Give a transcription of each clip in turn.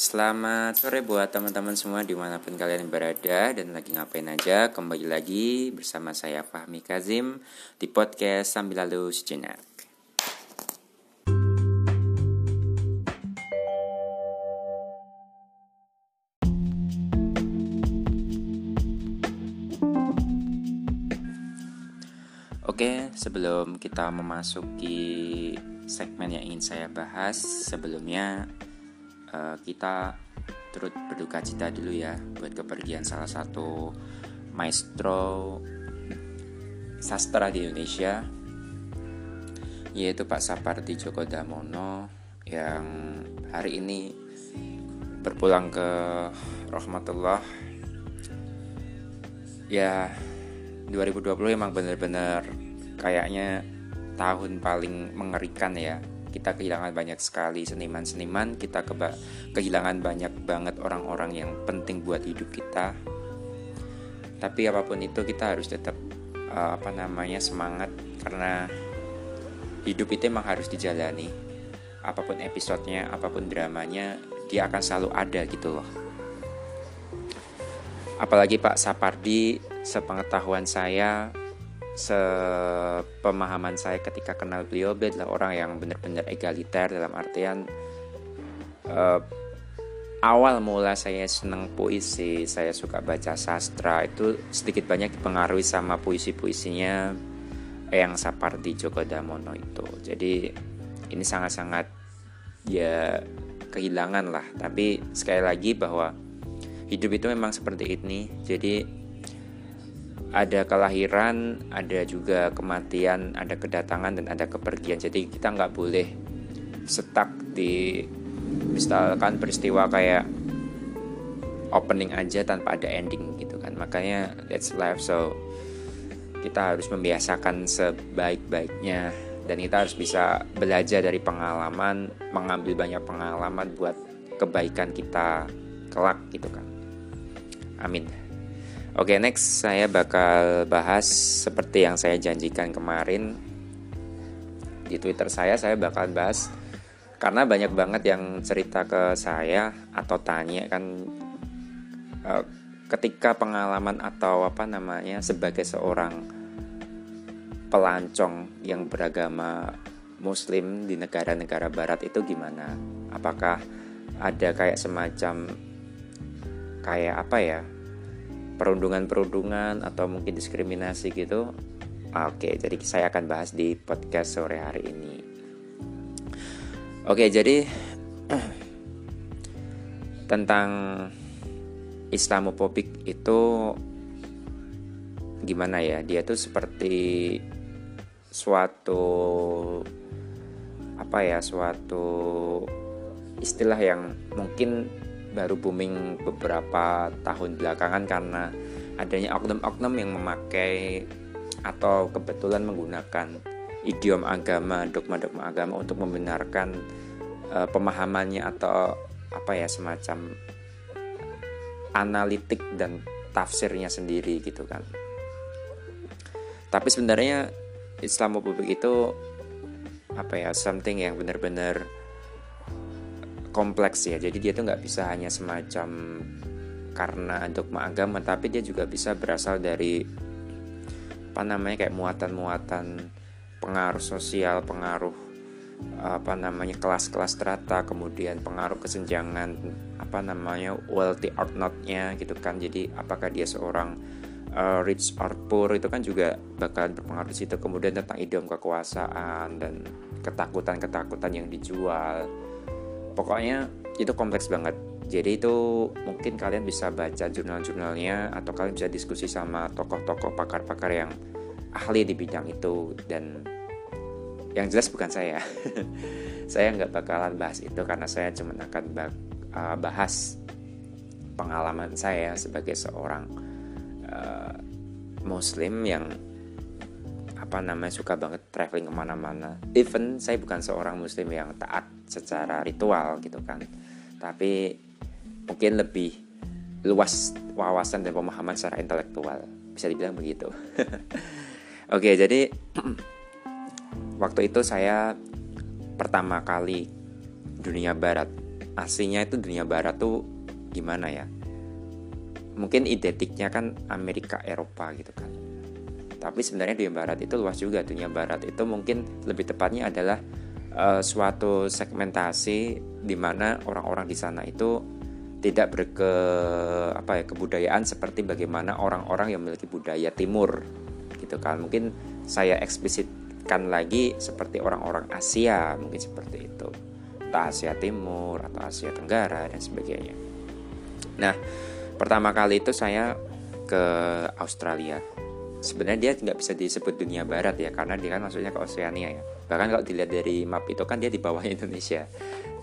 Selamat sore buat teman-teman semua di mana pun kalian berada dan lagi ngapain aja. Kembali lagi bersama saya Fahmi Kazim di podcast Sambil Lalu Sejenak. Oke, sebelum kita memasuki segmen yang ingin saya bahas, sebelumnya uh, kita turut berduka cita dulu ya buat kepergian salah satu maestro sastra di Indonesia yaitu Pak Sapardi Djoko Damono yang hari ini berpulang ke rahmatullah. Ya 2020 emang bener-bener kayaknya tahun paling mengerikan ya kita kehilangan banyak sekali seniman-seniman. Kita keba kehilangan banyak banget orang-orang yang penting buat hidup kita. Tapi apa pun itu kita harus tetap uh, apa namanya semangat. Karena hidup itu emang harus dijalani. Apa pun episodenya apa pun dramanya dia akan selalu ada gitu loh. Apalagi Pak Sapardi sepengetahuan saya sepemahaman saya ketika kenal beliau beliau adalah orang yang benar-benar egaliter dalam artian uh, awal mula saya senang puisi saya suka baca sastra itu sedikit banyak dipengaruhi sama puisi-puisinya yang Sapardi Djoko Damono itu. Jadi ini sangat-sangat ya kehilangan lah. Tapi sekali lagi bahwa hidup itu memang seperti ini. Jadi ada kelahiran, ada juga kematian, ada kedatangan dan ada kepergian. Jadi kita nggak boleh stuck di misalkan peristiwa kayak opening aja tanpa ada ending gitu kan. Makanya that's life so kita harus membiasakan sebaik-baiknya dan kita harus bisa belajar dari pengalaman, mengambil banyak pengalaman buat kebaikan kita kelak gitu kan. Amin. Oke, okay, next saya bakal bahas seperti yang saya janjikan kemarin di Twitter saya. Saya bakal bahas karena banyak banget yang cerita ke saya atau tanya kan uh, ketika pengalaman atau apa namanya sebagai seorang pelancong yang beragama Muslim di negara-negara Barat itu gimana? Apakah ada kayak semacam kayak apa ya? Perundungan-perundungan atau mungkin diskriminasi gitu. Oke, jadi saya akan bahas di podcast sore hari ini. Oke, jadi tentang Islamophobic itu gimana ya? Dia tuh seperti suatu apa ya? Suatu istilah yang mungkin baru booming beberapa tahun belakangan karena adanya oknum-oknum yang memakai atau kebetulan menggunakan idiom agama, dogma-dogma agama untuk membenarkan uh, pemahamannya atau apa ya semacam analitik dan tafsirnya sendiri gitu kan. Tapi sebenarnya Islamofobik itu apa ya something yang benar-benar kompleks ya. Jadi dia tuh nggak bisa hanya semacam karena dogma agama tapi dia juga bisa berasal dari apa namanya kayak muatan-muatan pengaruh sosial pengaruh apa namanya kelas-kelas strata kemudian pengaruh kesenjangan apa namanya wealthy or not-nya gitu kan. Jadi apakah dia seorang uh, rich or poor itu kan juga bakalan berpengaruh di situ. Kemudian tentang idiom kekuasaan dan ketakutan-ketakutan yang dijual pokoknya itu kompleks banget. Jadi itu mungkin kalian bisa baca jurnal-jurnalnya atau kalian bisa diskusi sama tokoh-tokoh pakar-pakar yang ahli di bidang itu. Dan yang jelas bukan saya. Saya nggak bakalan bahas itu karena saya cuma akan uh, bahas pengalaman saya sebagai seorang uh, muslim yang apa namanya suka banget traveling ke mana-mana. Even saya bukan seorang muslim yang taat secara ritual gitu kan. Tapi mungkin lebih luas wawasan dan pemahaman secara intelektual. Bisa dibilang begitu. Oke jadi waktu itu saya pertama kali dunia barat. Aslinya itu dunia barat tuh gimana ya? Mungkin identiknya kan Amerika Eropa gitu kan tapi sebenarnya dunia barat itu luas juga dunia barat. Itu mungkin lebih tepatnya adalah uh, suatu segmentasi di mana orang-orang di sana itu tidak berke apa ya kebudayaan seperti bagaimana orang-orang yang memiliki budaya timur gitu kan. Mungkin saya eksplisitkan lagi seperti orang-orang Asia mungkin seperti itu. Entah Asia Timur atau Asia Tenggara dan sebagainya. Nah pertama kali itu saya ke Australia sebenarnya dia nggak bisa disebut dunia barat ya karena dia kan maksudnya ke Oceania ya. Bahkan kalau dilihat dari map itu kan dia di bawah Indonesia.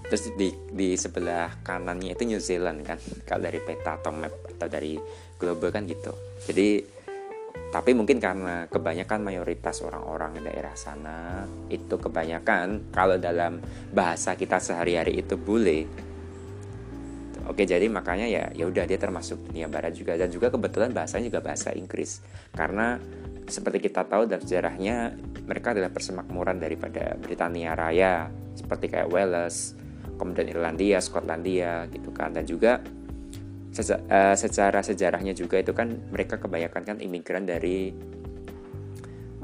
Terus di di sebelah kanannya itu New Zealand kan kalau dari peta atau map atau dari global kan gitu. Jadi tapi mungkin karena kebanyakan mayoritas orang-orang di daerah sana itu kebanyakan kalau dalam bahasa kita sehari-hari itu bule Oke, jadi makanya ya ya udah dia termasuk dunia barat juga dan juga kebetulan bahasanya juga bahasa Inggris. Karena seperti kita tahu dalam sejarahnya mereka adalah persemakmuran daripada Britania Raya seperti kayak Wales, kemudian Irlandia, Skotlandia gitu kan dan juga eh, secara sejarahnya juga itu kan mereka kebanyakan kan imigran dari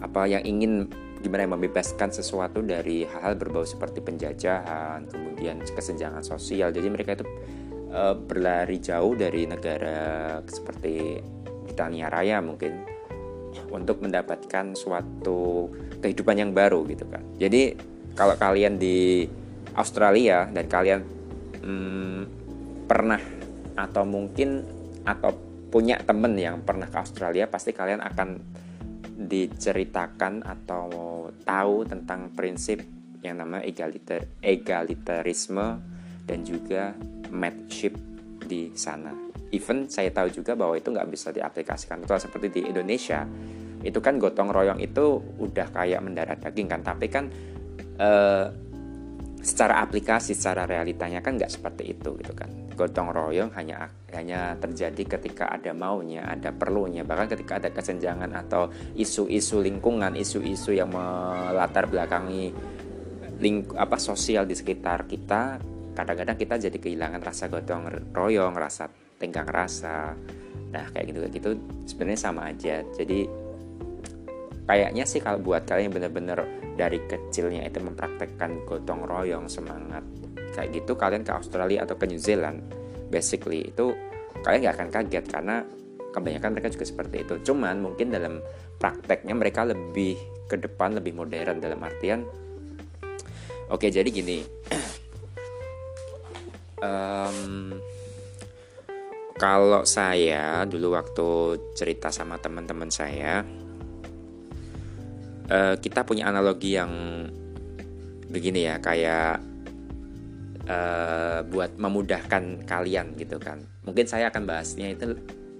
apa yang ingin gimana yang membebaskan sesuatu dari hal-hal berbau seperti penjajahan, kemudian kesenjangan sosial. Jadi mereka itu uh, berlari jauh dari negara seperti Britania Raya mungkin untuk mendapatkan suatu kehidupan yang baru gitu kan. Jadi kalau kalian di Australia dan kalian hmm, pernah atau mungkin atau punya temen yang pernah ke Australia pasti kalian akan diceritakan atau tahu tentang prinsip yang namanya egaliter egalitarisme dan juga mateship di sana. Even saya tahu juga bahwa itu nggak bisa diaplikasikan betul seperti di Indonesia. Itu kan gotong royong itu udah kayak mendarat daging kan, tapi kan eh, secara aplikasi, secara realitanya kan nggak seperti itu gitu kan. Gotong royong hanya hanya terjadi ketika ada maunya, ada perlunya, bahkan ketika ada kesenjangan atau isu-isu lingkungan, isu-isu yang melatar belakangi ling apa sosial di sekitar kita kadang-kadang kita jadi kehilangan rasa gotong royong rasa tenggang rasa. Nah kayak gitu kayak gitu sebenarnya sama aja. Jadi kayaknya sih kalau buat kalian yang bener-bener dari kecilnya itu mempraktekkan gotong royong semangat kayak gitu kalian ke Australia atau ke New Zealand basically itu kalian nggak akan kaget karena kebanyakan mereka juga seperti itu. Cuman mungkin dalam prakteknya mereka lebih ke depan lebih modern dalam artian oke jadi gini um, kalau saya dulu waktu cerita sama teman-teman saya uh, kita punya analogi yang begini ya kayak uh, buat memudahkan kalian gitu kan. Mungkin saya akan bahasnya itu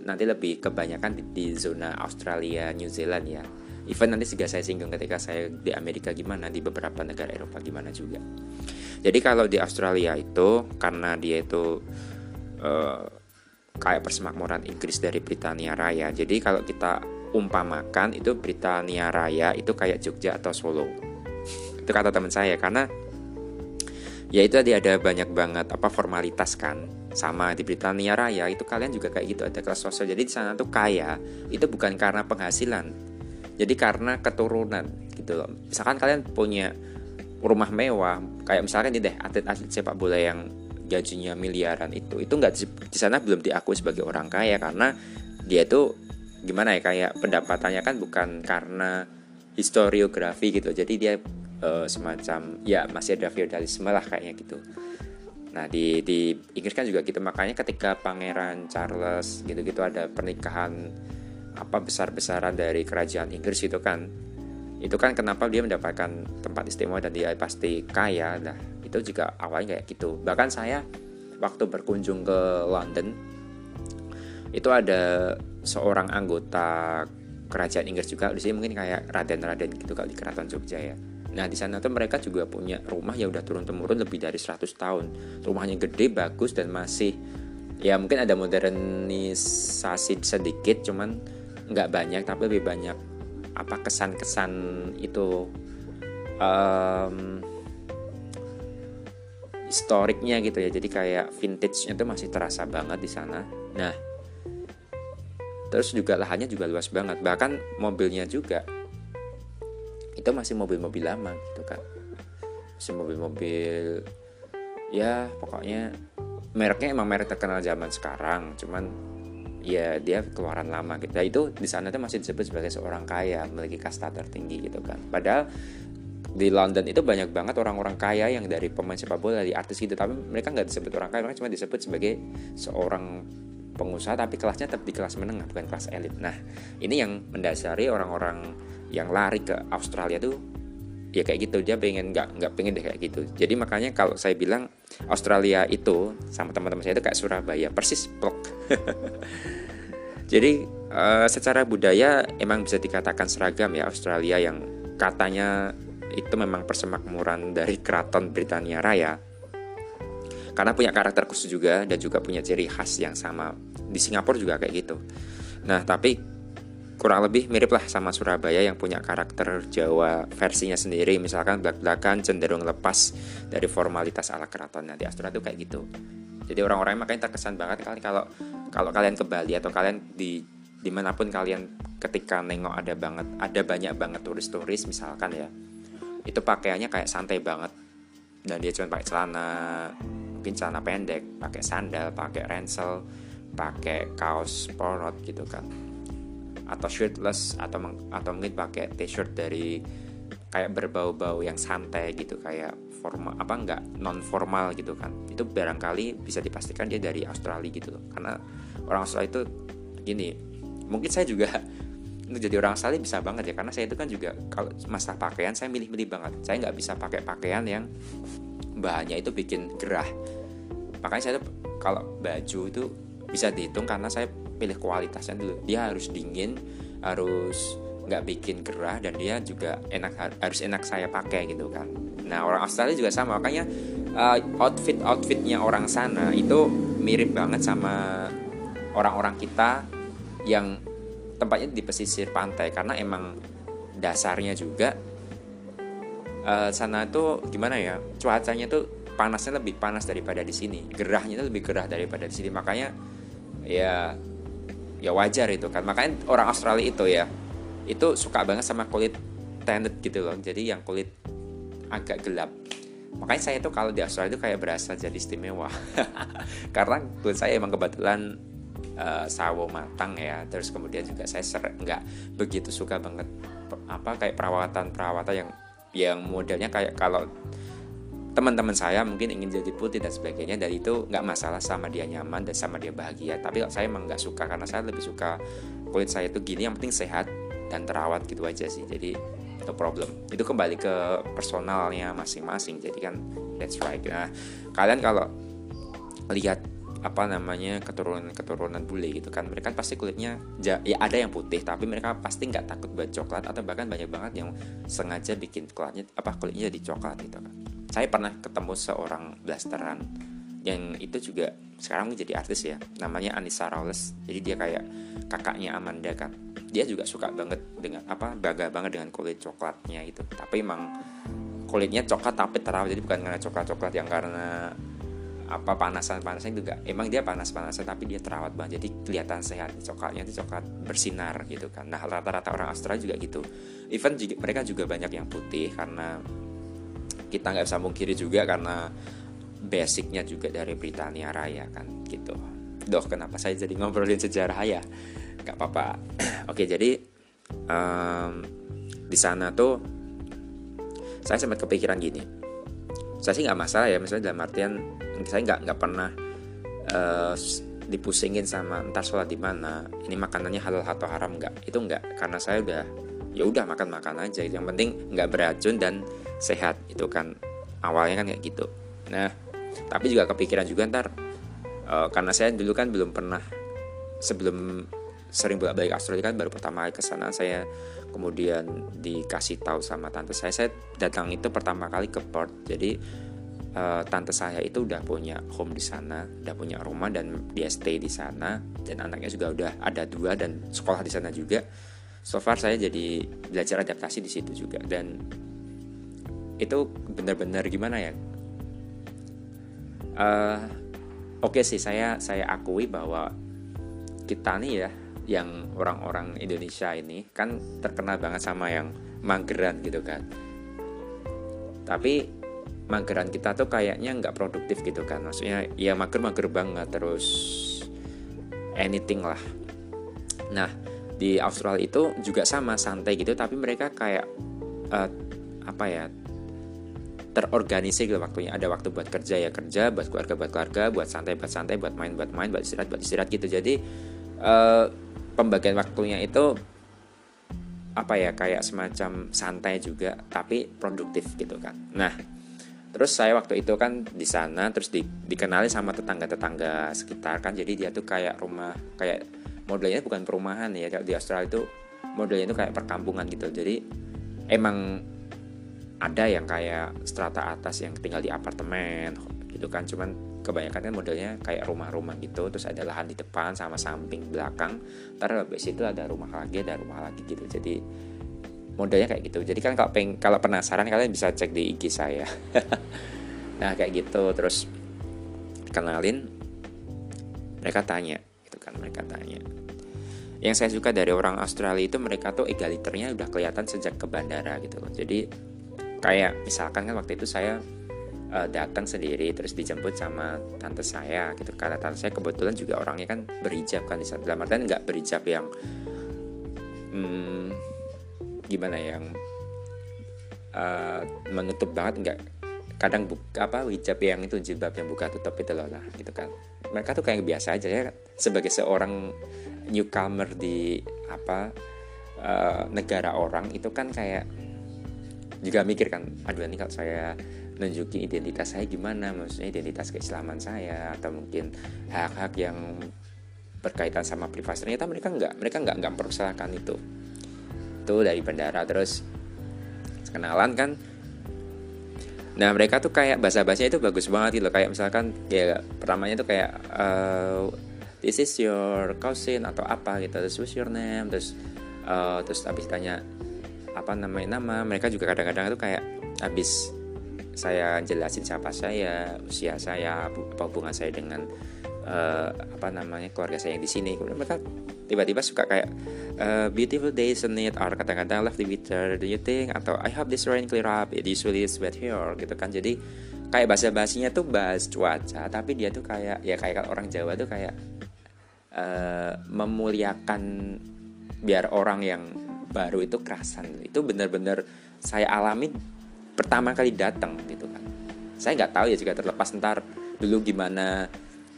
nanti lebih kebanyakan di, di zona Australia New Zealand ya. Even nanti juga saya singgung ketika saya di Amerika gimana di beberapa negara Eropa gimana juga jadi kalau di Australia itu karena dia itu uh, kayak persemakmuran Inggris dari Britania Raya. Jadi kalau kita umpamakan itu Britania Raya itu kayak Jogja atau Solo. itu kata teman saya karena ya itu tadi ada banyak banget apa formalitas kan sama di Britania Raya itu kalian juga kayak gitu ada kelas sosial jadi di sana tuh kaya itu bukan karena penghasilan jadi karena keturunan gitu loh misalkan kalian punya rumah mewah kayak misalkan ini deh atlet-atlet sepak bola yang gajinya miliaran itu itu nggak di sana belum diakui sebagai orang kaya karena dia itu gimana ya kayak pendapatannya kan bukan karena historiografi gitu. Jadi dia uh, semacam ya masih ada feudalisme lah kayaknya gitu. Nah di di Inggris kan juga gitu makanya ketika Pangeran Charles gitu-gitu ada pernikahan apa besar-besaran dari kerajaan Inggris itu kan itu kan kenapa dia mendapatkan tempat istimewa dan dia pasti kaya. Nah itu juga awalnya kayak gitu. Bahkan saya waktu berkunjung ke London itu ada seorang anggota kerajaan Inggris juga. Di sini mungkin kayak raden-raden gitu kalau di keraton Jogja ya. Nah di sana tuh mereka juga punya rumah yang udah turun temurun lebih dari 100 tahun. Rumahnya gede, bagus dan masih ya mungkin ada modernisasi sedikit, cuman nggak banyak tapi lebih banyak apa kesan-kesan itu um, historiknya gitu ya. Jadi kayak vintage-nya tuh masih terasa banget di sana. Nah terus juga lahannya juga luas banget. Bahkan mobilnya juga. Itu masih mobil-mobil lama gitu kan masih mobil-mobil ya pokoknya mereknya emang merek terkenal zaman sekarang. Cuman ya dia keluaran lama gitu. Nah, itu di sana tuh masih disebut sebagai seorang kaya memiliki kasta tertinggi gitu kan. Padahal di London itu banyak banget orang-orang kaya yang dari pemain sepak bola dari artis gitu. Tapi mereka nggak disebut orang kaya mereka cuma disebut sebagai seorang pengusaha tapi kelasnya tetap di kelas menengah bukan kelas elit. Nah ini yang mendasari orang-orang yang lari ke Australia tuh ya kayak gitu. Dia pengen nggak nggak pengen deh kayak gitu. Jadi makanya kalau saya bilang Australia itu sama teman-teman saya itu kayak Surabaya. Persis plok. Jadi uh, secara budaya emang bisa dikatakan seragam ya Australia yang katanya itu memang persemakmuran dari keraton Britania Raya. Karena punya karakter khusus juga dan juga punya ciri khas yang sama. Di Singapura juga kayak gitu. Nah tapi kurang lebih mirip lah sama Surabaya yang punya karakter Jawa versinya sendiri. Misalkan belak-belakan cenderung lepas dari formalitas ala keraton. Di Australia itu kayak gitu. Jadi orang-orang makanya terkesan banget kali kalau kalau kalian ke Bali atau kalian di di mana pun kalian ketika nengok ada banget ada banyak banget turis-turis misalkan ya itu pakaiannya kayak santai banget. Dan dia cuma pakai celana mungkin celana pendek pakai sandal pakai ransel pakai kaos porot gitu kan atau shirtless atau atau mungkin pakai t-shirt dari kayak berbau-bau yang santai gitu kayak formal apa enggak non formal gitu kan. Itu barangkali bisa dipastikan dia dari Australia gitu. Loh karena orang Australia itu gini mungkin saya juga untuk jadi orang Australia bisa banget ya karena saya itu kan juga kalau masalah pakaian saya milih-milih banget. Saya nggak bisa pakai pakaian yang bahannya itu bikin gerah. Makanya saya tuh kalau baju itu bisa dihitung karena saya pilih kualitasnya dulu. Dia harus dingin harus nggak bikin gerah dan dia juga enak harus enak saya pakai gitu kan. Nah orang Australia juga sama. Makanya uh, outfit outfitnya orang sana itu mirip banget sama orang-orang kita yang tempatnya di pesisir pantai. Karena emang dasarnya juga uh, sana tuh gimana ya cuacanya tuh panasnya lebih panas daripada di sini. Gerahnya itu lebih gerah daripada di sini. Makanya ya ya wajar itu kan. Makanya orang Australia itu ya itu suka banget sama kulit tanned gitu loh. Jadi yang kulit agak gelap. Makanya saya tuh kalau di Australia itu kayak berasa jadi istimewa. Karena kulit saya emang kebetulan uh, sawo matang ya. Terus kemudian juga saya ser nggak begitu suka banget apa kayak perawatan perawatan yang yang modelnya kayak kalau teman-teman saya mungkin ingin jadi putih dan sebagainya dan itu nggak masalah sama dia nyaman dan sama dia bahagia. Tapi saya emang nggak suka karena saya lebih suka kulit saya itu gini yang penting sehat dan terawat gitu aja sih. Jadi no problem. Itu kembali ke personalnya masing-masing jadi kan that's right. Nah kalian kalau lihat apa namanya keturunan-keturunan bule gitu kan mereka pasti kulitnya ya ada yang putih tapi mereka pasti nggak takut buat coklat atau bahkan banyak banget yang sengaja bikin kulitnya apa kulitnya jadi coklat gitu kan saya pernah ketemu seorang blasteran yang itu juga sekarang menjadi artis ya namanya Anissa Rawles jadi dia kayak kakaknya Amanda kan. Dia juga suka banget dengan apa bangga banget dengan kulit coklatnya itu. Tapi emang kulitnya coklat tapi terawat jadi bukan karena coklat coklat yang karena apa panasan panasan juga emang dia panas panasan tapi dia terawat banget. Jadi kelihatan sehat. Coklatnya itu coklat bersinar gitu kan. Nah rata-rata orang Australia juga gitu. Even juga, mereka juga banyak yang putih karena kita nggak bisa mungkiri juga karena basicnya juga dari Britania Raya kan gitu. Doh kenapa saya jadi ngobrolin sejarah ya? Nggak apa-apa. Oke jadi um, di sana tuh saya sempat kepikiran gini. Saya sih nggak masalah ya misalnya dalam artian saya nggak nggak pernah uh, dipusingin sama entar sholat di mana ini makanannya halal atau haram nggak. Itu nggak karena saya udah ya udah makan makan aja. Yang penting nggak beracun dan sehat itu kan awalnya kan kayak gitu. Nah tapi juga kepikiran juga ntar uh, karena saya dulu kan belum pernah sebelum sering bolak balik Australia kan baru pertama kali ke sana saya kemudian dikasih tahu sama tante saya. Saya datang itu pertama kali ke Perth. Jadi uh, tante saya itu udah punya home di sana udah punya rumah dan dia stay di sana. Dan anaknya juga udah ada dua dan sekolah di sana juga. So far saya jadi belajar adaptasi di situ juga. Dan itu benar-benar gimana ya? Uh, oke okay sih saya saya akui bahwa kita nih ya yang orang-orang Indonesia ini kan terkenal banget sama yang mageran gitu kan. Tapi mageran kita tuh kayaknya nggak produktif gitu kan. Maksudnya ya mager-mager banget terus anything lah. Nah di Australia itu juga sama santai gitu tapi mereka kayak uh, apa ya terorganisir gitu waktunya. Ada waktu buat kerja ya kerja buat keluarga buat keluarga buat santai buat santai buat main buat main buat istirahat buat istirahat gitu. Jadi uh, pembagian waktunya itu apa ya kayak semacam santai juga tapi produktif gitu kan. Nah terus saya waktu itu kan di sana terus di, dikenali sama tetangga-tetangga sekitar kan. Jadi dia tuh kayak rumah kayak modelnya bukan perumahan ya. Di Australia itu modelnya itu kayak perkampungan gitu. Jadi emang ada yang kayak strata atas yang tinggal di apartemen gitu kan. Cuman kebanyakan kan modelnya kayak rumah-rumah gitu terus ada lahan di depan sama samping belakang. Ntar habis itu ada rumah lagi ada rumah lagi gitu. Jadi modelnya kayak gitu. Jadi kan kalau peng kalau penasaran kalian bisa cek di IG saya. Nah kayak gitu. Terus kenalin mereka tanya gitu kan mereka tanya. Yang saya suka dari orang Australia itu mereka tuh egaliternya udah kelihatan sejak ke bandara gitu loh. Jadi kayak misalkan kan waktu itu saya uh, datang sendiri terus dijemput sama tante saya gitu. Karena tante saya kebetulan juga orangnya kan berhijab kan di saat dalam artian nggak berhijab yang hmm, gimana ya, yang uh, menutup banget nggak. Kadang buka apa hijab yang itu jilbab yang buka tutup itu loh lah gitu kan. Mereka tuh kayak biasa aja ya sebagai seorang newcomer di apa uh, negara orang itu kan kayak juga mikir kan aduh ini kalau saya nunjukin identitas saya gimana? Maksudnya identitas keislaman saya atau mungkin hak-hak yang berkaitan sama privasi. Ternyata mereka nggak mereka nggak nggak mempersalahkan itu. Itu dari bandara terus kenalan kan. Nah mereka tuh kayak bahasa bahasanya itu bagus banget gitu. Kayak misalkan ya pertamanya tuh kayak uh, this is your cousin atau apa gitu. Terus what's your name. Terus uh, terus abis tanya apa namanya nama mereka juga kadang-kadang tuh kayak abis saya jelasin siapa saya, usia saya, apa hubungan saya dengan uh, apa namanya keluarga saya yang di sini. Kemudian mereka tiba-tiba suka kayak uh, beautiful day isn't it? Or kadang-kadang the weather, do you think? Atau I hope this rain clear up. It usually is wet here, gitu kan. Jadi kayak bahasa basinya tuh bahas cuaca, tapi dia tuh kayak ya kayak orang Jawa tuh kayak uh, memuliakan biar orang yang baru itu kerasan. Itu benar-benar saya alami pertama kali datang gitu kan saya nggak tahu ya juga terlepas ntar dulu gimana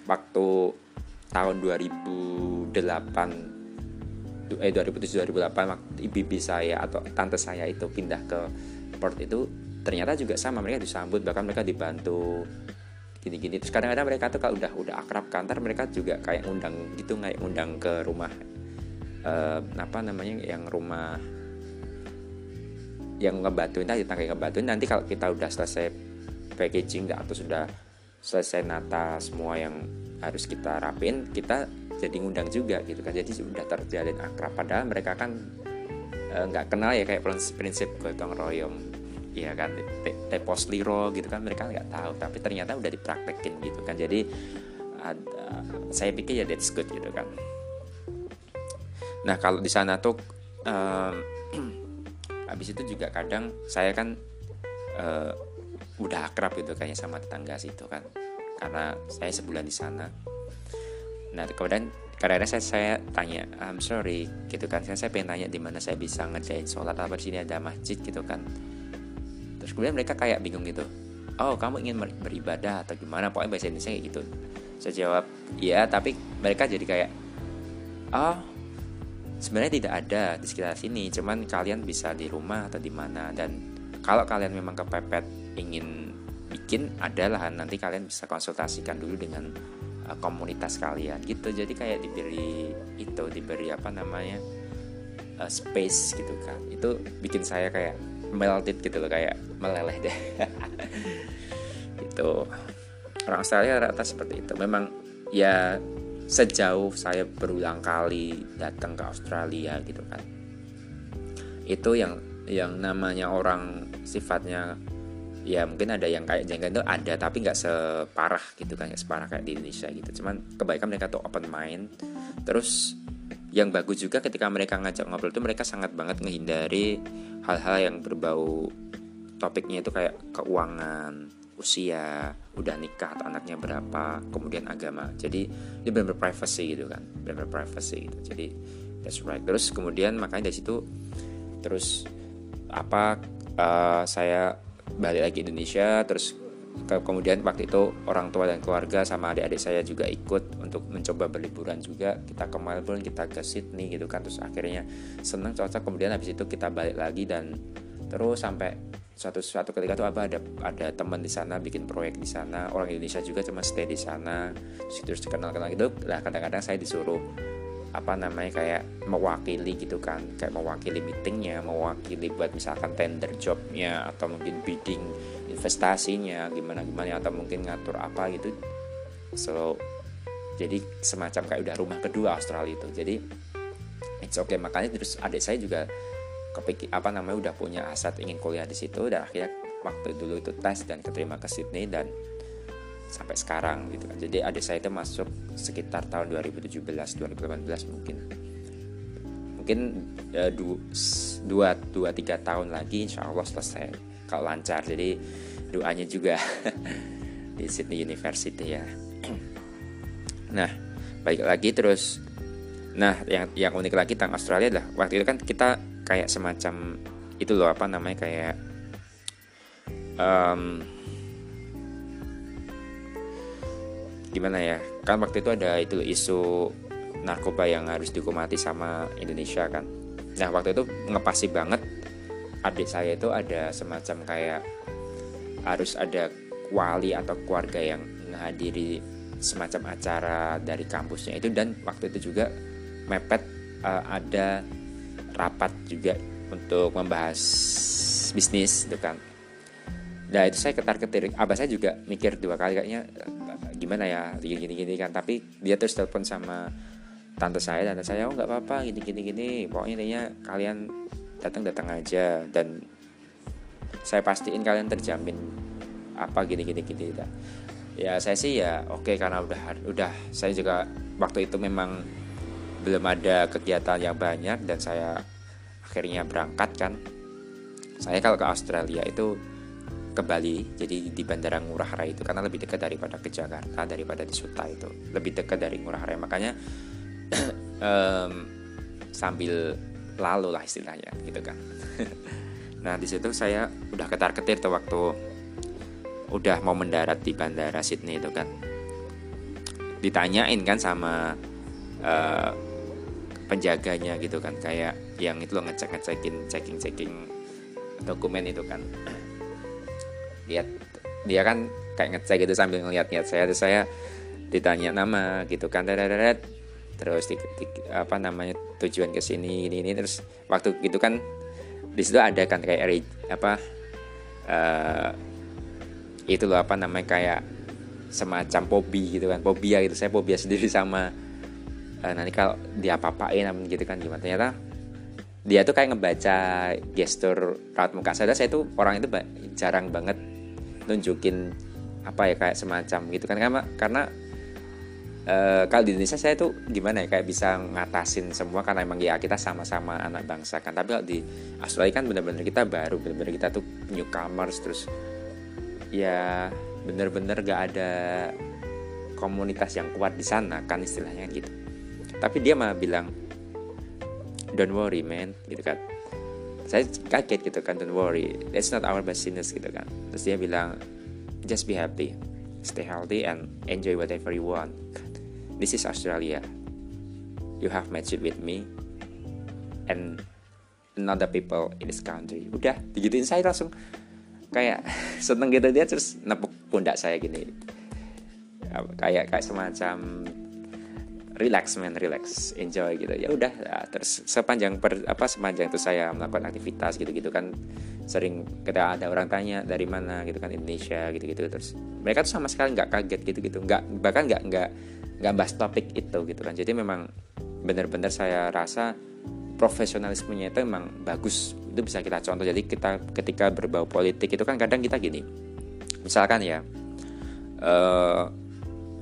waktu tahun 2008 eh 2007 2008 waktu ibu saya atau tante saya itu pindah ke port itu ternyata juga sama mereka disambut bahkan mereka dibantu gini-gini terus kadang-kadang mereka tuh kalau udah udah akrab kantor mereka juga kayak undang gitu kayak undang ke rumah uh, apa namanya yang rumah yang ngebantuin tadi tangga ngebantuin. Nanti kalau kita udah selesai packaging atau sudah selesai nata semua yang harus kita rapin kita jadi ngundang juga gitu kan. Jadi sudah terjalin akrab. Padahal mereka kan e, nggak e, kenal ya kayak prinsip gotong royong. Ya kan tepos liro gitu kan mereka nggak tahu. Tapi ternyata udah dipraktekin gitu kan. Jadi ada, saya pikir ya that's good gitu kan nah kalau di sana tuh um, habis itu juga kadang saya kan uh, udah akrab gitu kayaknya sama tetangga situ kan. Karena saya sebulan di sana. Nah kemudian karena saya, saya tanya I'm sorry gitu kan. Saya, saya pengen tanya di mana saya bisa ngerjain sholat apa di sini ada masjid gitu kan. Terus kemudian mereka kayak bingung gitu. Oh kamu ingin beribadah atau gimana? Pokoknya bahasa Indonesia kayak gitu. Saya jawab iya tapi mereka jadi kayak oh sebenarnya tidak ada di sekitar sini cuman kalian bisa di rumah atau di mana. Dan kalau kalian memang kepepet ingin bikin adalah nanti kalian bisa konsultasikan dulu dengan uh, komunitas kalian gitu. Jadi kayak diberi itu diberi apa namanya uh, space gitu kan. Itu bikin saya kayak melted gitu loh kayak meleleh deh. Itu orang Australia rata seperti itu. Memang ya sejauh saya berulang kali datang ke Australia gitu kan. Itu yang yang namanya orang sifatnya ya mungkin ada yang kayak jengkel itu ada tapi nggak separah gitu kan separah kayak di Indonesia gitu. Cuman kebaikan mereka tuh open mind. Terus yang bagus juga ketika mereka ngajak ngobrol itu mereka sangat banget menghindari hal-hal yang berbau topiknya itu kayak keuangan usia udah nikah atau anaknya berapa kemudian agama. Jadi ini benar-benar privacy gitu kan. Benar-benar privacy gitu. Jadi that's right. Terus kemudian makanya dari situ terus apa uh, saya balik lagi Indonesia terus ke, kemudian waktu itu orang tua dan keluarga sama adik-adik saya juga ikut untuk mencoba berliburan juga. Kita ke Melbourne kita ke Sydney gitu kan. Terus akhirnya senang cocok. Kemudian habis itu kita balik lagi dan terus sampai suatu suatu ketika tuh apa ada ada teman di sana bikin proyek di sana orang Indonesia juga cuma stay di sana terus kenal kenal gitu. Lah kadang-kadang saya disuruh apa namanya kayak mewakili gitu kan kayak mewakili meetingnya mewakili buat misalkan tender jobnya atau mungkin bidding investasinya gimana gimana atau mungkin ngatur apa gitu. So jadi semacam kayak udah rumah kedua Australia itu. Jadi it's okay. Makanya terus adik saya juga kepikir apa namanya udah punya aset ingin kuliah di situ dan akhirnya waktu dulu itu tes dan keterima ke Sydney dan sampai sekarang gitu kan. Jadi adik saya itu masuk sekitar tahun 2017 2018 mungkin. Mungkin uh, dua dua tiga tahun lagi insya Allah selesai. Kalau lancar jadi doanya juga di Sydney University ya. Nah baik lagi terus. Nah yang yang unik lagi tentang Australia adalah waktu itu kan kita kayak semacam itu loh apa namanya kayak um, gimana ya kan waktu itu ada itu isu narkoba yang harus dihukumati sama Indonesia kan. Nah waktu itu ngepasi banget adik saya itu ada semacam kayak harus ada wali atau keluarga yang menghadiri semacam acara dari kampusnya itu dan waktu itu juga mepet uh, ada rapat juga untuk membahas bisnis itu kan. Nah itu saya ketar ketir abah saya juga mikir dua kali kayaknya gimana ya gini gini gini kan. Tapi dia terus telepon sama tante saya tante saya oh nggak apa-apa gini gini gini. Pokoknya intinya kalian datang datang aja dan saya pastiin kalian terjamin apa gini gini gini gitu. ya saya sih ya oke okay, karena udah udah saya juga waktu itu memang belum ada kegiatan yang banyak dan saya akhirnya berangkat kan. Saya kalau ke Australia itu ke Bali jadi di Bandara Ngurah Rai itu karena lebih dekat daripada ke Jakarta daripada di Suta itu. Lebih dekat dari Ngurah Rai. Makanya um, sambil lalu lah istilahnya gitu kan. Nah di situ saya udah ketar ketir tuh waktu udah mau mendarat di bandara Sydney itu kan. Ditanyain kan sama uh, penjaganya gitu kan. Kayak yang itu lo ngecek ngecekin checking checking dokumen itu kan. Lihat dia kan kayak ngecek gitu sambil ngeliat-ngeliat saya. Terus saya ditanya nama gitu kan terus terus di, di, apa namanya tujuan ke sini ini ini. Terus waktu gitu kan di situ ada kan kayak apa uh, itu loh apa namanya kayak semacam pobi gitu kan. Fobia gitu saya fobia sendiri sama uh, nanti kalau dia apa-apain gitu kan gimana. Ternyata dia tuh kayak ngebaca gestur raut muka. Saya saya tuh orang itu jarang banget nunjukin apa ya kayak semacam gitu kan. Karena karena uh, kalau di Indonesia saya tuh gimana ya kayak bisa ngatasin semua karena emang ya kita sama-sama anak bangsa kan. Tapi kalau di Australia kan bener-bener kita baru bener-bener kita tuh newcomers terus ya bener-bener gak ada komunitas yang kuat di sana kan istilahnya gitu tapi dia malah bilang don't worry man gitu kan. Saya kaget gitu kan don't worry that's not our business gitu kan. Terus dia bilang just be happy stay healthy and enjoy whatever you want. This is Australia. You have matched with me and another people in this country. Udah digituin saya langsung. Kayak seneng gitu dia terus nepuk pundak saya gini. Kayak kayak semacam relax man relax. Enjoy gitu. Ya udah ya, terus sepanjang per, apa sepanjang itu saya melakukan aktivitas gitu gitu kan sering kita ada orang tanya dari mana? gitu kan Indonesia gitu gitu terus mereka tuh sama sekali nggak kaget gitu gitu nggak bahkan nggak nggak nggak bahas topik itu gitu kan. Jadi memang benar-benar saya rasa profesionalismenya itu memang bagus. Itu bisa kita contoh. Jadi kita ketika berbau politik itu kan kadang kita gini. Misalkan ya uh,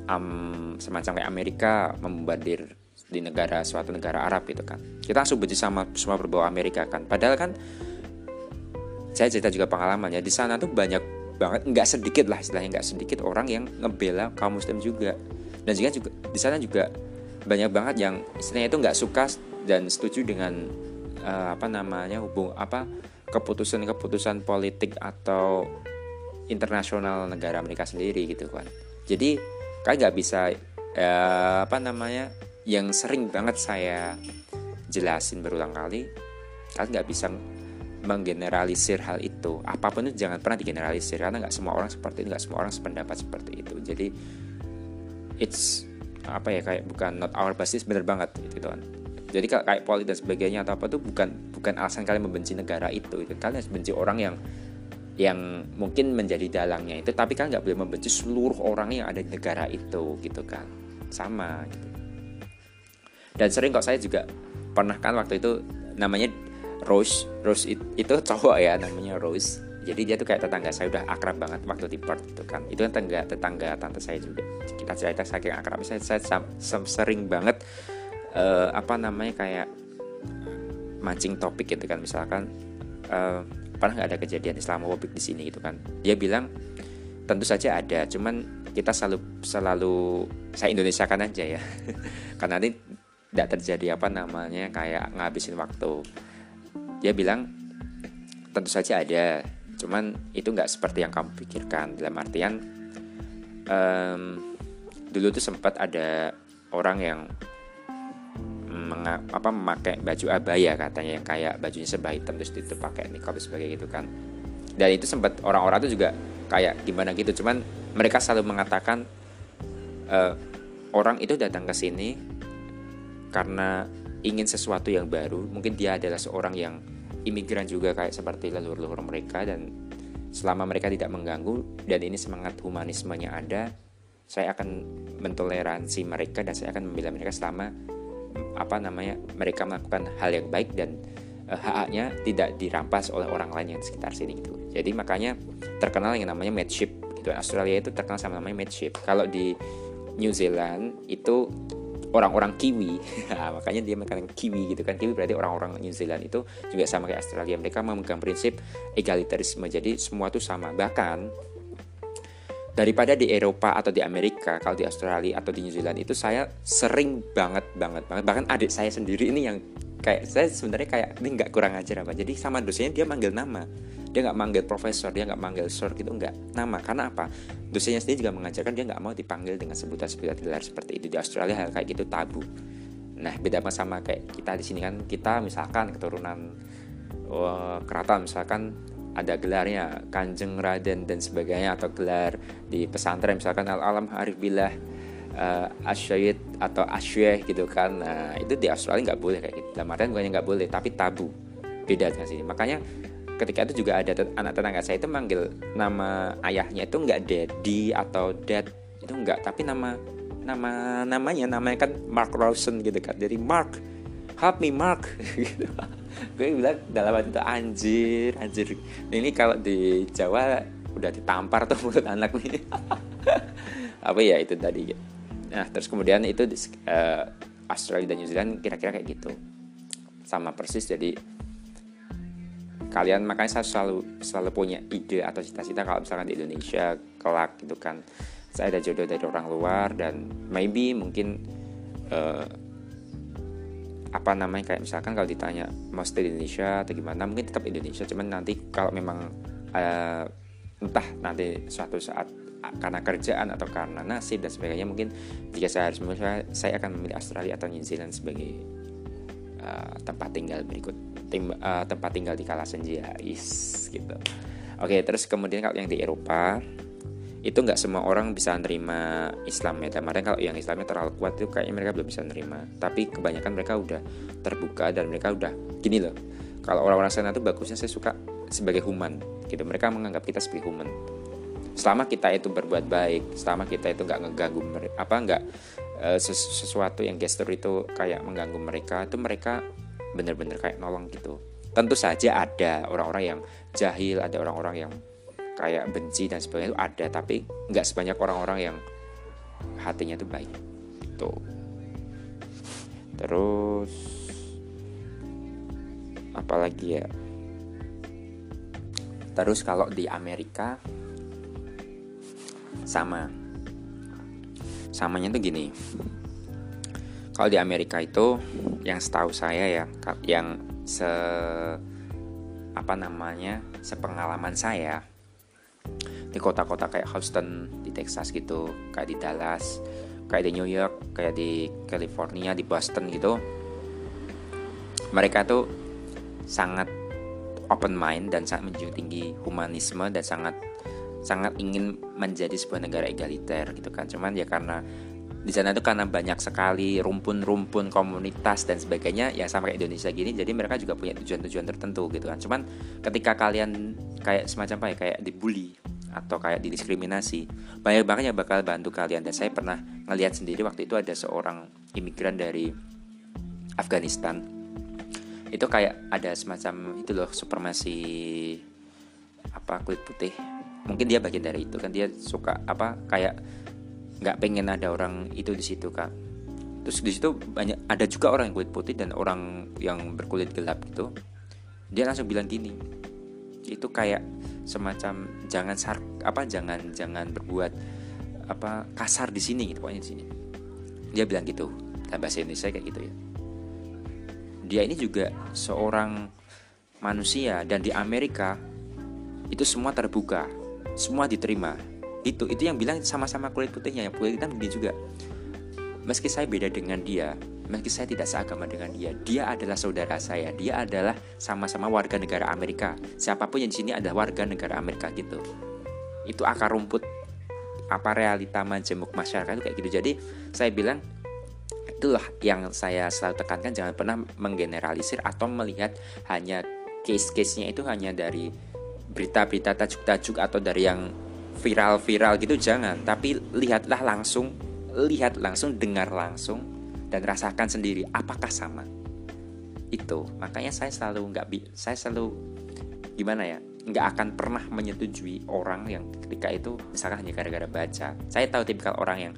um, semacam kayak Amerika membombardir di negara suatu negara Arab gitu kan. Kita langsung benci sama semua berbau Amerika kan. Padahal kan saya cerita juga pengalamannya di sana tuh banyak banget nggak sedikit lah istilahnya nggak sedikit orang yang ngebela kaum muslim juga. Dan juga juga di sana juga banyak banget yang istilahnya itu nggak suka dan setuju dengan uh, apa namanya hubung apa keputusan-keputusan politik atau internasional negara mereka sendiri gitu kan. Jadi kan nggak bisa uh, apa namanya yang sering banget saya jelasin berulang kali kan nggak bisa menggeneralisir hal itu. Apa pun itu jangan pernah digeneralisir karena nggak semua orang seperti itu nggak semua orang sependapat seperti itu. Jadi it's apa ya kayak bukan not our basis bener banget gitu kan jadi kayak politik dan sebagainya atau apa tuh bukan bukan alasan kalian membenci negara itu itu kalian harus benci orang yang yang mungkin menjadi dalangnya itu tapi kalian nggak boleh membenci seluruh orang yang ada di negara itu gitu kan. Sama gitu. Dan sering kok saya juga pernah kan waktu itu namanya Rose. Rose itu cowok ya namanya Rose. Jadi dia tuh kayak tetangga saya udah akrab banget waktu di Perth itu kan. Itu kan tetangga tetangga tante saya juga. Kita cerita saking akrab. Saya, saya sering banget uh, apa namanya kayak mancing topik gitu kan. Misalkan uh, pernah nggak ada kejadian Islamofobik di sini gitu kan. Dia bilang tentu saja ada cuman kita selalu selalu saya Indonesia kan aja ya. Karena nanti tidak terjadi apa namanya kayak ngabisin waktu. Dia bilang tentu saja ada cuman itu nggak seperti yang kamu pikirkan. Dalam artian um, dulu tuh sempat ada orang yang menga, apa memakai baju abaya katanya yang kayak bajunya serba hitam terus itu pakai niqab sebagai gitu kan. Dan itu sempat orang-orang tuh juga kayak gimana gitu cuman mereka selalu mengatakan uh, orang itu datang ke sini karena ingin sesuatu yang baru. Mungkin dia adalah seorang yang imigran juga kayak seperti leluhur-leluhur mereka dan selama mereka tidak mengganggu dan ini semangat humanismenya ada saya akan mentoleransi mereka dan saya akan membela mereka selama apa namanya mereka melakukan hal yang baik dan uh, hak-haknya tidak dirampas oleh orang lain yang di sekitar sini gitu. Jadi makanya terkenal yang namanya mateship gitu. Australia itu terkenal sama namanya mateship. Kalau di New Zealand itu orang-orang Kiwi nah, makanya dia makan Kiwi gitu kan. Kiwi berarti orang-orang New Zealand itu juga sama kayak Australia. Mereka memegang prinsip egalitarisme. Jadi semua itu sama. Bahkan daripada di Eropa atau di Amerika kalau di Australia atau di New Zealand itu saya sering banget banget banget. Bahkan adik saya sendiri ini yang kayak saya sebenarnya kayak ini nggak kurang ajar apa? Jadi sama dosennya dia manggil nama. Dia nggak manggil profesor dia nggak manggil sir gitu nggak. Nama karena apa? Dosennya sendiri juga mengajarkan dia nggak mau dipanggil dengan sebutan-sebutan gelar seperti itu di Australia hal kayak gitu tabu. Nah beda sama kayak kita di sini kan kita misalkan keturunan uh, keraton misalkan ada gelarnya kanjeng raden dan sebagainya atau gelar di pesantren misalkan al alam arif billah uh, asyid atau asyih gitu kan. Nah itu di Australia nggak boleh kayak gitu. Dalam artian bukannya nggak boleh tapi tabu. Beda dengan sini. Makanya ketika itu juga ada anak tetangga saya itu manggil nama ayahnya itu nggak daddy atau dad itu enggak tapi nama nama namanya namanya kan Mark Rawson gitu kan. Jadi Mark help me Mark. gitu gue bilang dalam hati itu anjir anjir. Ini kalau di Jawa udah ditampar tuh mulut anak nih apa ya itu tadi. Nah terus kemudian itu uh, Australia dan New Zealand kira-kira kayak gitu. Sama persis jadi kalian makanya saya selalu selalu punya ide atau cita-cita kalau misalkan di Indonesia kelak gitu kan. Saya ada jodoh dari orang luar dan maybe mungkin uh, apa namanya kayak misalkan kalau ditanya mau stay di Indonesia atau gimana? Mungkin tetap Indonesia cuman nanti kalau memang uh, entah nanti suatu saat karena kerjaan atau karena nasib dan sebagainya mungkin jika saya harus memilih saya akan memilih Australia atau New Zealand sebagai uh, tempat tinggal berikut tim, uh, tempat tinggal di kala senja is gitu. Oke terus kemudian kalau yang di Eropa itu nggak semua orang bisa nerima Islam ya. Kemarin kalau yang Islamnya terlalu kuat itu kayaknya mereka belum bisa nerima. Tapi kebanyakan mereka udah terbuka dan mereka udah gini loh. Kalau orang-orang sana tuh bagusnya saya suka sebagai human gitu. Mereka menganggap kita sebagai human. Selama kita itu berbuat baik selama kita itu nggak ngeganggu apa nggak uh, sesuatu yang gestur itu kayak mengganggu mereka itu mereka bener-bener kayak nolong gitu. Tentu saja ada orang-orang yang jahil ada orang-orang yang kayak benci dan sebagainya itu ada tapi nggak sebanyak orang-orang yang hatinya itu baik. Tuh. Terus apalagi ya? Terus kalau di Amerika sama. Samanya tuh gini. Kalau di Amerika itu yang setahu saya ya yang se apa namanya sepengalaman saya di kota-kota kayak Houston di Texas gitu kayak di Dallas kayak di New York kayak di California di Boston gitu. Mereka tuh sangat open mind dan sangat menjunjung tinggi humanisme dan sangat sangat ingin menjadi sebuah negara egaliter gitu kan. Cuman ya karena di sana tuh karena banyak sekali rumpun-rumpun komunitas dan sebagainya ya sama kayak Indonesia gini jadi mereka juga punya tujuan-tujuan tertentu gitu kan. Cuman ketika kalian kayak semacam apa ya kayak dibully atau kayak didiskriminasi banyak banget yang bakal bantu kalian. Dan saya pernah ngelihat sendiri waktu itu ada seorang imigran dari Afghanistan. Itu kayak ada semacam itu loh supremasi apa kulit putih. Mungkin dia bagian dari itu kan dia suka apa kayak nggak pengen ada orang itu di situ kan terus di situ banyak ada juga orang yang kulit putih dan orang yang berkulit gelap gitu. Dia langsung bilang gini itu kayak semacam jangan sar apa jangan jangan berbuat apa kasar di sini gitu pokoknya di sini. Dia bilang gitu dalam bahasa Indonesia kayak gitu ya. Dia ini juga seorang manusia dan di Amerika itu semua terbuka semua diterima itu itu yang bilang sama-sama kulit putihnya yang kulit hitam dia juga. Meski saya beda dengan dia meski saya tidak seagama dengan dia dia adalah saudara saya dia adalah sama-sama warga negara Amerika. Siapa pun yang di sini adalah warga negara Amerika gitu. Itu akar rumput apa realita majemuk masyarakat itu kayak gitu. Jadi saya bilang itulah yang saya selalu tekankan jangan pernah menggeneralisir atau melihat hanya case-case-nya itu hanya dari berita-berita tajuk-tajuk atau dari yang viral-viral gitu jangan. Tapi lihatlah langsung lihat langsung dengar langsung dan rasakan sendiri apakah sama? Itu. Makanya saya selalu nggak saya selalu gimana ya nggak akan pernah menyetujui orang yang ketika itu misalkan hanya gara-gara baca. Saya tahu tipikal orang yang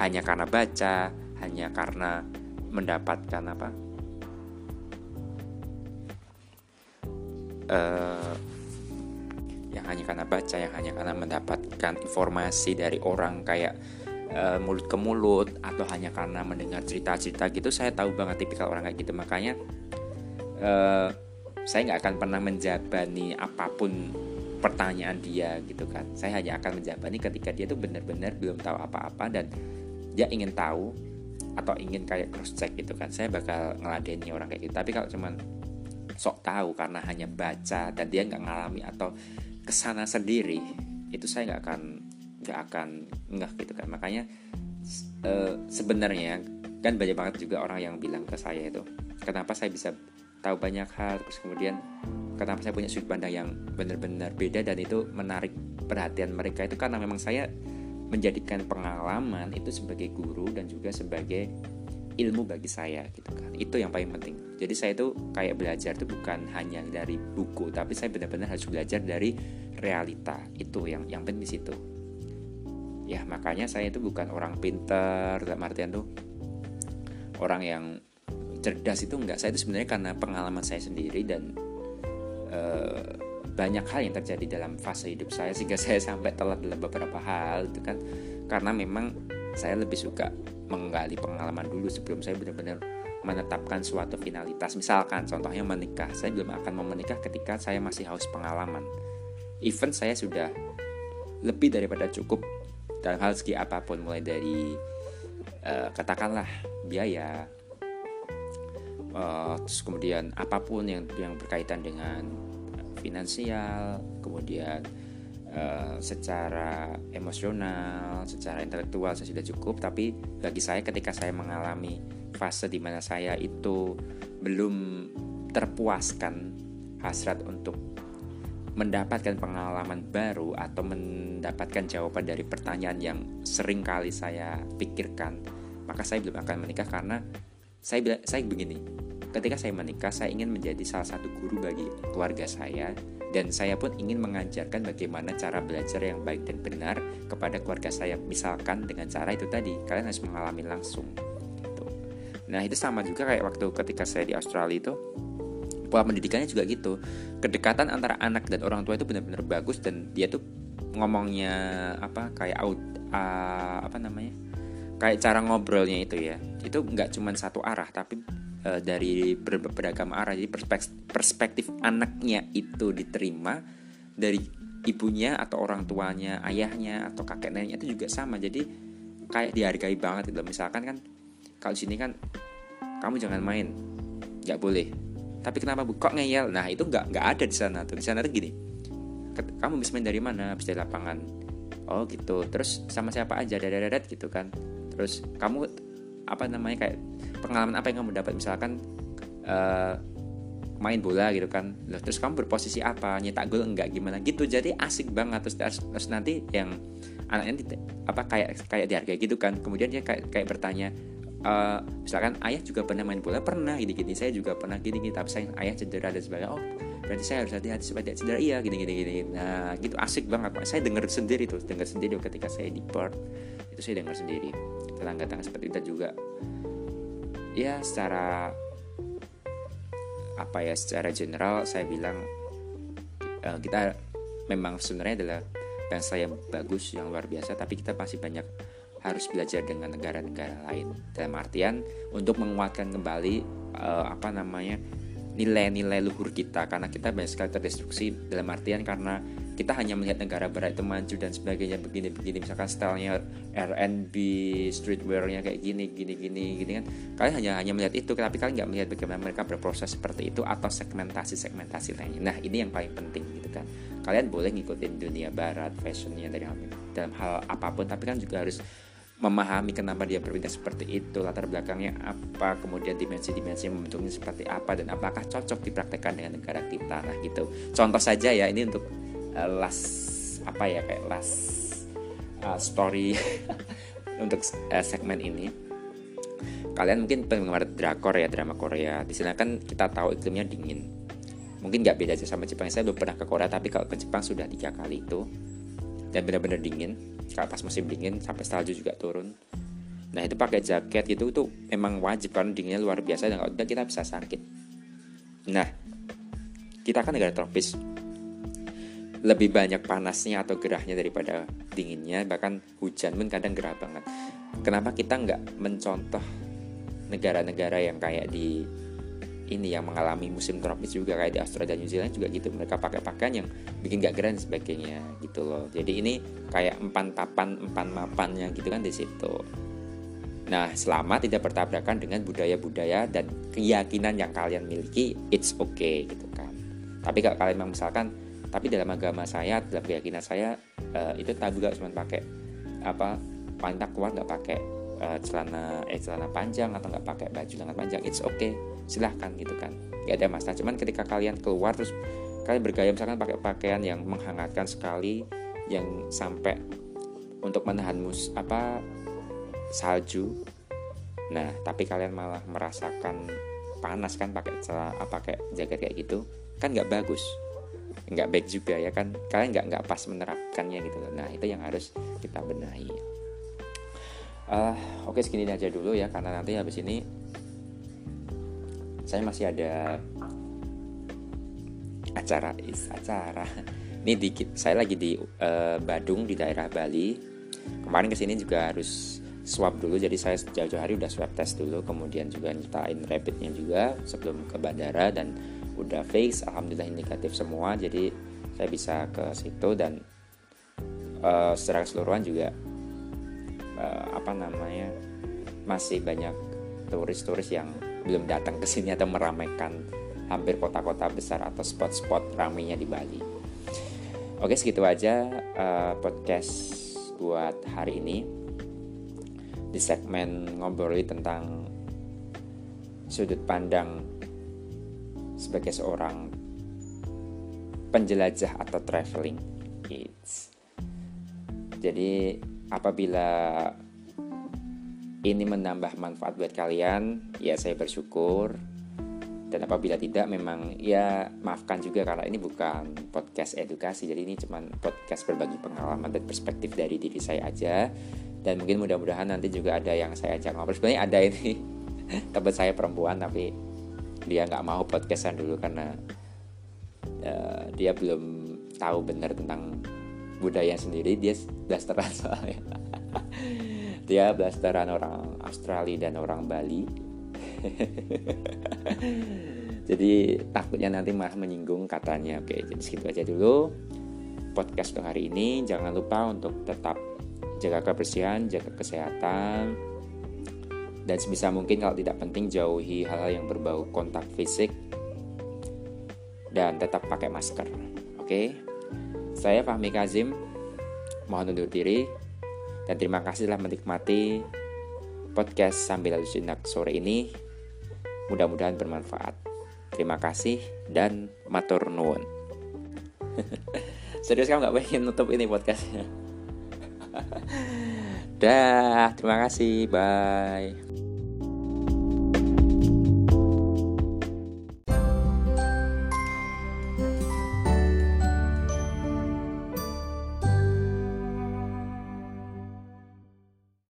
hanya karena baca hanya karena mendapatkan apa? Uh, yang hanya karena baca yang hanya karena mendapatkan informasi dari orang kayak uh, mulut ke mulut atau hanya karena mendengar cerita-cerita gitu saya tahu banget tipikal orang kayak gitu. Makanya uh, saya nggak akan pernah menjabani apa pun pertanyaan dia gitu kan. Saya hanya akan menjabani ketika dia tuh benar-benar belum tahu apa-apa dan dia ingin tahu atau ingin kayak cross check gitu kan. Saya bakal ngeladeni orang kayak gitu. Tapi kalau cuman sok tahu karena hanya baca dan dia nggak ngalami atau ke sana sendiri itu saya nggak akan nggak akan nggak gitu kan. Makanya e, sebenarnya kan banyak banget juga orang yang bilang ke saya itu kenapa saya bisa tahu banyak hal? Terus kemudian kenapa saya punya sudut pandang yang benar-benar beda dan itu menarik perhatian mereka? Itu karena memang saya menjadikan pengalaman itu sebagai guru dan juga sebagai ilmu bagi saya gitu kan. Itu yang paling penting. Jadi saya itu kayak belajar itu bukan hanya dari buku tapi saya benar-benar harus belajar dari realita. Itu yang yang penting di situ. Ya makanya saya itu bukan orang pinter dalam artian tuh orang yang cerdas itu enggak. Saya itu sebenarnya karena pengalaman saya sendiri dan uh, banyak hal yang terjadi dalam fase hidup saya sehingga saya sampai telat dalam beberapa hal itu kan. Karena memang saya lebih suka menggali pengalaman dulu sebelum saya benar-benar menetapkan suatu finalitas. Misalkan contohnya menikah, saya belum akan mau menikah ketika saya masih haus pengalaman. Even saya sudah lebih daripada cukup dalam hal segi apa pun mulai dari uh, katakanlah biaya, uh, terus kemudian apa pun yang yang berkaitan dengan finansial, kemudian Eh, secara emosional, secara intelektual saya sudah cukup, tapi bagi saya ketika saya mengalami fase di mana saya itu belum terpuaskan hasrat untuk mendapatkan pengalaman baru atau mendapatkan jawaban dari pertanyaan yang sering kali saya pikirkan, maka saya belum akan menikah karena saya saya begini. ketika saya menikah saya ingin menjadi salah satu guru bagi keluarga saya dan saya pun ingin mengajarkan bagaimana cara belajar yang baik dan benar kepada keluarga saya. Misalkan dengan cara itu tadi kalian harus mengalami langsung gitu. nah itu sama juga kayak waktu ketika saya di Australia itu pola pendidikannya juga gitu. Kedekatan antara anak dan orang tua itu benar-benar bagus dan dia tuh ngomongnya apa kayak out uh, apa namanya kayak cara ngobrolnya itu ya. Itu nggak cuma satu arah tapi uh, dari ber beragam arah jadi perspektif, perspektif anaknya itu diterima dari ibunya atau orang tuanya ayahnya atau kakek neneknya itu juga sama. Jadi kayak dihargai banget gitu. Misalkan kan kalau di sini kan kamu jangan main. Nggak boleh. Tapi kenapa bu? Kok ngeyel? Nah itu nggak nggak ada di sana tuh. Di sana tuh gini kamu bisa main dari mana? Habis dari lapangan. Oh gitu. Terus sama siapa aja? Dadadat gitu kan. Terus kamu apa namanya kayak pengalaman apa yang kamu dapat? Misalkan uh, main bola gitu kan. Loh, terus kamu berposisi apa? Nyetak gol enggak? Gimana? Gitu. Jadi asik banget. Terus, terus, nanti yang anaknya apa kayak kayak dihargai gitu kan. Kemudian dia kayak kayak bertanya uh, misalkan ayah juga pernah main bola? Pernah gini gini saya juga pernah gini gini tapi saya ayah cedera dan sebagainya. Oh berarti saya harus hati-hati supaya tidak cedera. Iya gini gini gini nah gitu. Asik banget. Saya dengar sendiri tuh. Dengar sendiri ketika saya di port itu saya dengar sendiri. Tetangga-tetangga seperti itu juga ya secara apa ya secara general saya bilang uh, kita memang sebenarnya adalah bangsa yang bagus yang luar biasa tapi kita masih banyak harus belajar dengan negara-negara lain. Dalam artian untuk menguatkan kembali uh, apa namanya nilai-nilai luhur kita. Karena kita banyak sekali terdestruksi dalam artian karena kita hanya melihat negara barat itu maju dan sebagainya begini-begini. Misalkan stylenya R&B streetwearnya kayak gini gini gini gini kan. Kalian hanya hanya melihat itu tapi kalian nggak melihat bagaimana mereka berproses seperti itu atau segmentasi segmentasi lainnya. Nah ini yang paling penting gitu kan. Kalian boleh ngikutin dunia barat fashionnya dari dalam hal apa pun tapi kan juga harus memahami kenapa dia berbeda seperti itu latar belakangnya apa kemudian dimensi-dimensi membentuknya seperti apa dan apakah cocok dipraktekkan dengan negara kita. Nah gitu. Contoh saja ya ini untuk uh, last apa ya kayak last uh, story untuk uh, segmen ini. Kalian mungkin penggemar drakor ya drama Korea. Di sana kan kita tahu iklimnya dingin. Mungkin nggak beda aja sama Jepang. Saya belum pernah ke Korea tapi kalau ke Jepang sudah tiga kali itu. Dan benar-benar dingin. Kalau pas musim dingin sampai salju juga turun. Nah itu pakai jaket gitu tuh emang wajib karena dinginnya luar biasa. Dan kalau tidak kita bisa sakit. Nah kita kan negara tropis lebih banyak panasnya atau gerahnya daripada dinginnya. Bahkan hujan pun kadang gerah banget. Kenapa kita nggak mencontoh negara-negara yang kayak di ini yang mengalami musim tropis juga kayak di Australia dan New Zealand juga gitu. Mereka pakai pakaian yang bikin gak keren sebagainya gitu loh. Jadi ini kayak empan papan empan mapannya gitu kan di situ. Nah selama tidak bertabrakan dengan budaya-budaya dan keyakinan yang kalian miliki it's okay gitu kan. Tapi kalau kalian misalkan tapi dalam agama saya dalam keyakinan saya uh, itu tabu gak cuma pakai apa wanita kuat nggak pakai uh, celana eh celana panjang atau nggak pakai baju lengan panjang. It's okay silahkan gitu kan. Gak ada masalah. Cuman ketika kalian keluar terus kalian bergaya misalkan pakai pakaian yang menghangatkan sekali yang sampai untuk menahan mus apa salju. Nah tapi kalian malah merasakan panas kan pakai celana pakai jaket kayak gitu kan nggak bagus nggak baik juga ya kan? Kalian nggak nggak pas menerapkannya gitu nah itu yang harus kita benahi. Uh, oke segini aja dulu ya karena nanti habis ini saya masih ada acara is acara. Ini dikit saya lagi di uh, Badung di daerah Bali. Kemarin ke sini juga harus swab dulu jadi saya jauh-jauh hari udah swab test dulu. Kemudian juga nyetain rapidnya juga sebelum ke bandara dan udah face alhamdulillah negatif semua jadi saya bisa ke situ dan uh, secara keseluruhan juga uh, apa namanya masih banyak turis-turis yang belum datang ke sini atau meramaikan hampir kota-kota besar atau spot-spot ramainya di Bali. Oke segitu aja uh, podcast buat hari ini di segmen ngobrol tentang sudut pandang sebagai seorang penjelajah atau traveling kids. Jadi apabila ini menambah manfaat buat kalian, ya saya bersyukur. dan apabila tidak memang ya maafkan juga karena ini bukan podcast edukasi jadi ini cuma podcast berbagi pengalaman dan perspektif dari diri saya aja dan mungkin mudah-mudahan nanti juga ada yang saya ajak ngobrol sebenarnya ada ini tempat saya perempuan tapi dia nggak mau podcastan dulu karena uh, dia belum tahu benar tentang budaya sendiri. Dia blasteran soalnya. Dia blasteran orang Australia dan orang Bali. Jadi takutnya nanti malah menyinggung katanya. Oke jadi segitu aja dulu podcast untuk hari ini. Jangan lupa untuk tetap jaga kebersihan jaga kesehatan dan sebisa mungkin kalau tidak penting jauhi hal-hal yang berbau kontak fisik dan tetap pakai masker oke saya Fahmi Kazim mohon undur diri dan terima kasih telah menikmati podcast sambil lalu sore ini Mudah-mudahan bermanfaat. Terima kasih dan matur nuwun. Serius kamu nggak pengen nutup ini podcastnya? Dah, terima kasih. Bye.